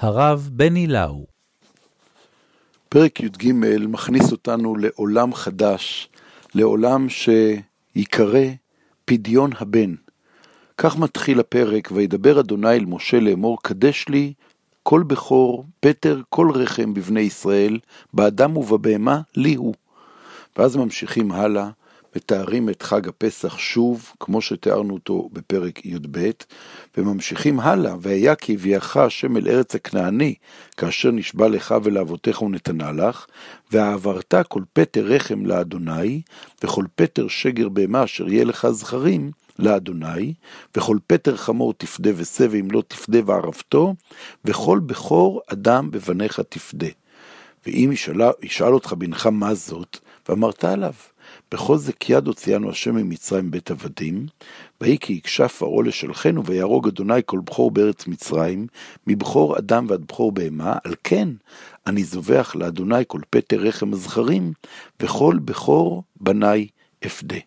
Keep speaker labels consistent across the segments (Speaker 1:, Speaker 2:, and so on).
Speaker 1: הרב בני לאו.
Speaker 2: פרק י"ג מכניס אותנו לעולם חדש, לעולם שיקרא פדיון הבן. כך מתחיל הפרק, וידבר אדוני אל משה לאמור, קדש לי כל בכור, פטר, כל רחם בבני ישראל, באדם ובבהמה, לי הוא. ואז ממשיכים הלאה, מתארים את חג הפסח שוב, כמו שתיארנו אותו בפרק י"ב, וממשיכים הלאה, והיה כי הביאך השם אל ארץ הכנעני, כאשר נשבע לך ולאבותיך ונתנה לך, ועברת כל פטר רחם לאדוני, וכל פטר שגר בהמה אשר יהיה לך זכרים, לאדוני, וכל פטר חמור תפדה ושא, ואם לא תפדה וערבתו, וכל בכור אדם בבניך תפדה. ואם ישאל, ישאל אותך בנך מה זאת, ואמרת עליו, בחוזק יד הוציאנו השם ממצרים בית עבדים, ויהי כי יקשה פרעה לשלחנו, ויהרוג אדוני כל בכור בארץ מצרים, מבכור אדם ועד בכור בהמה, על כן אני זובח לאדוני כל פטר רחם הזכרים, וכל בכור בניי אפדה.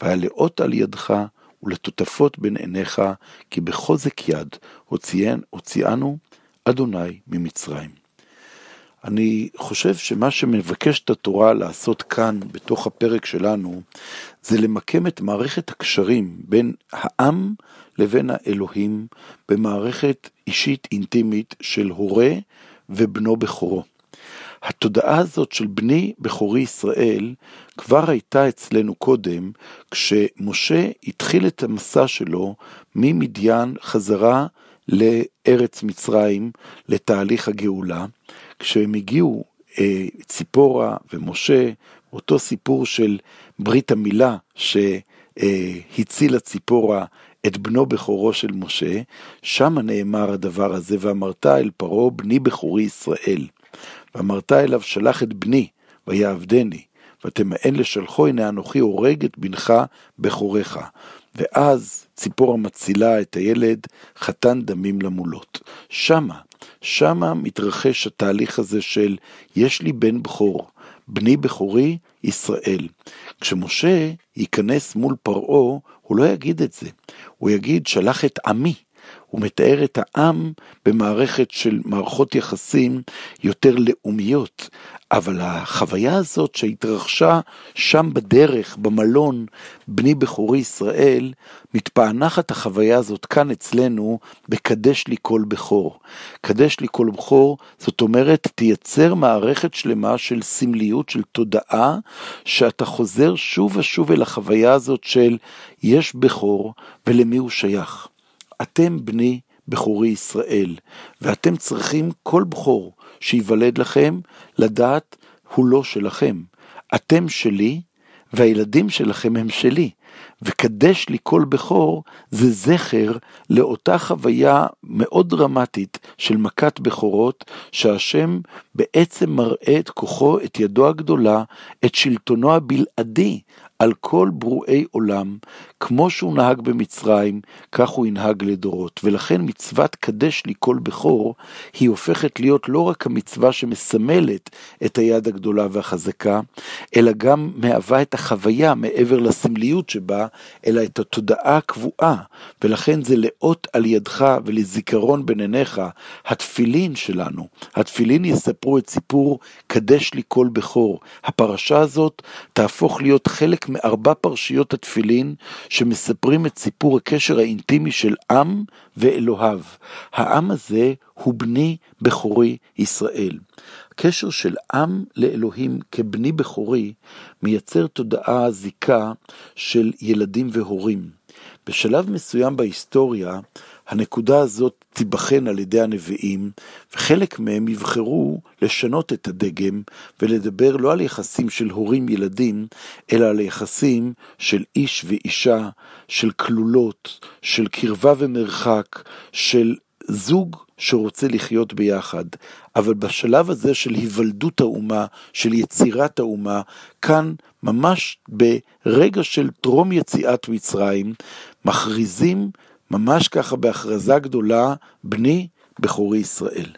Speaker 2: והיה לאות על ידך, ולטוטפות בין עיניך, כי בחוזק יד הוציאנו אדוני ממצרים. אני חושב שמה שמבקשת התורה לעשות כאן, בתוך הפרק שלנו, זה למקם את מערכת הקשרים בין העם לבין האלוהים במערכת אישית אינטימית של הורה ובנו בכורו. התודעה הזאת של בני בכורי ישראל כבר הייתה אצלנו קודם, כשמשה התחיל את המסע שלו ממדיין חזרה לארץ מצרים, לתהליך הגאולה. כשהם הגיעו, אה, ציפורה ומשה, אותו סיפור של ברית המילה שהצילה ציפורה את בנו בכורו של משה, שם נאמר הדבר הזה, ואמרת אל פרעה בני בכורי ישראל. ואמרת אליו שלח את בני, ויעבדני, ותמאן לשלחו, הנה אנוכי הורג את בנך בכורך. ואז ציפורה מצילה את הילד, חתן דמים למולות. שמה, שמה מתרחש התהליך הזה של יש לי בן בכור, בני בכורי ישראל. כשמשה ייכנס מול פרעה, הוא לא יגיד את זה, הוא יגיד שלח את עמי. הוא מתאר את העם במערכת של מערכות יחסים יותר לאומיות, אבל החוויה הזאת שהתרחשה שם בדרך, במלון, בני בכורי ישראל, מתפענחת החוויה הזאת כאן אצלנו בקדש לי כל בכור. קדש לי כל בכור, זאת אומרת, תייצר מערכת שלמה של סמליות, של תודעה, שאתה חוזר שוב ושוב אל החוויה הזאת של יש בכור ולמי הוא שייך. אתם בני בכורי ישראל, ואתם צריכים כל בכור שייוולד לכם, לדעת הוא לא שלכם. אתם שלי, והילדים שלכם הם שלי. וקדש לי כל בכור זה זכר לאותה חוויה מאוד דרמטית של מכת בכורות, שהשם בעצם מראה את כוחו, את ידו הגדולה, את שלטונו הבלעדי על כל ברואי עולם, כמו שהוא נהג במצרים, כך הוא ינהג לדורות. ולכן מצוות קדש לי כל בכור, היא הופכת להיות לא רק המצווה שמסמלת את היד הגדולה והחזקה, אלא גם מהווה את החוויה מעבר לסמליות שבה, אלא את התודעה הקבועה. ולכן זה לאות על ידך ולזיכרון בין עיניך, התפילין שלנו. התפילין יספרו את סיפור קדש לי כל בכור. הפרשה הזאת תהפוך להיות מארבע פרשיות התפילין שמספרים את סיפור הקשר האינטימי של עם ואלוהיו. העם הזה הוא בני בכורי ישראל. הקשר של עם לאלוהים כבני בכורי מייצר תודעה זיקה של ילדים והורים. בשלב מסוים בהיסטוריה, הנקודה הזאת תיבחן על ידי הנביאים, וחלק מהם יבחרו לשנות את הדגם ולדבר לא על יחסים של הורים-ילדים, אלא על יחסים של איש ואישה, של כלולות, של קרבה ומרחק, של זוג שרוצה לחיות ביחד. אבל בשלב הזה של היוולדות האומה, של יצירת האומה, כאן ממש ברגע של טרום יציאת מצרים, מכריזים ממש ככה בהכרזה גדולה, בני בכורי ישראל.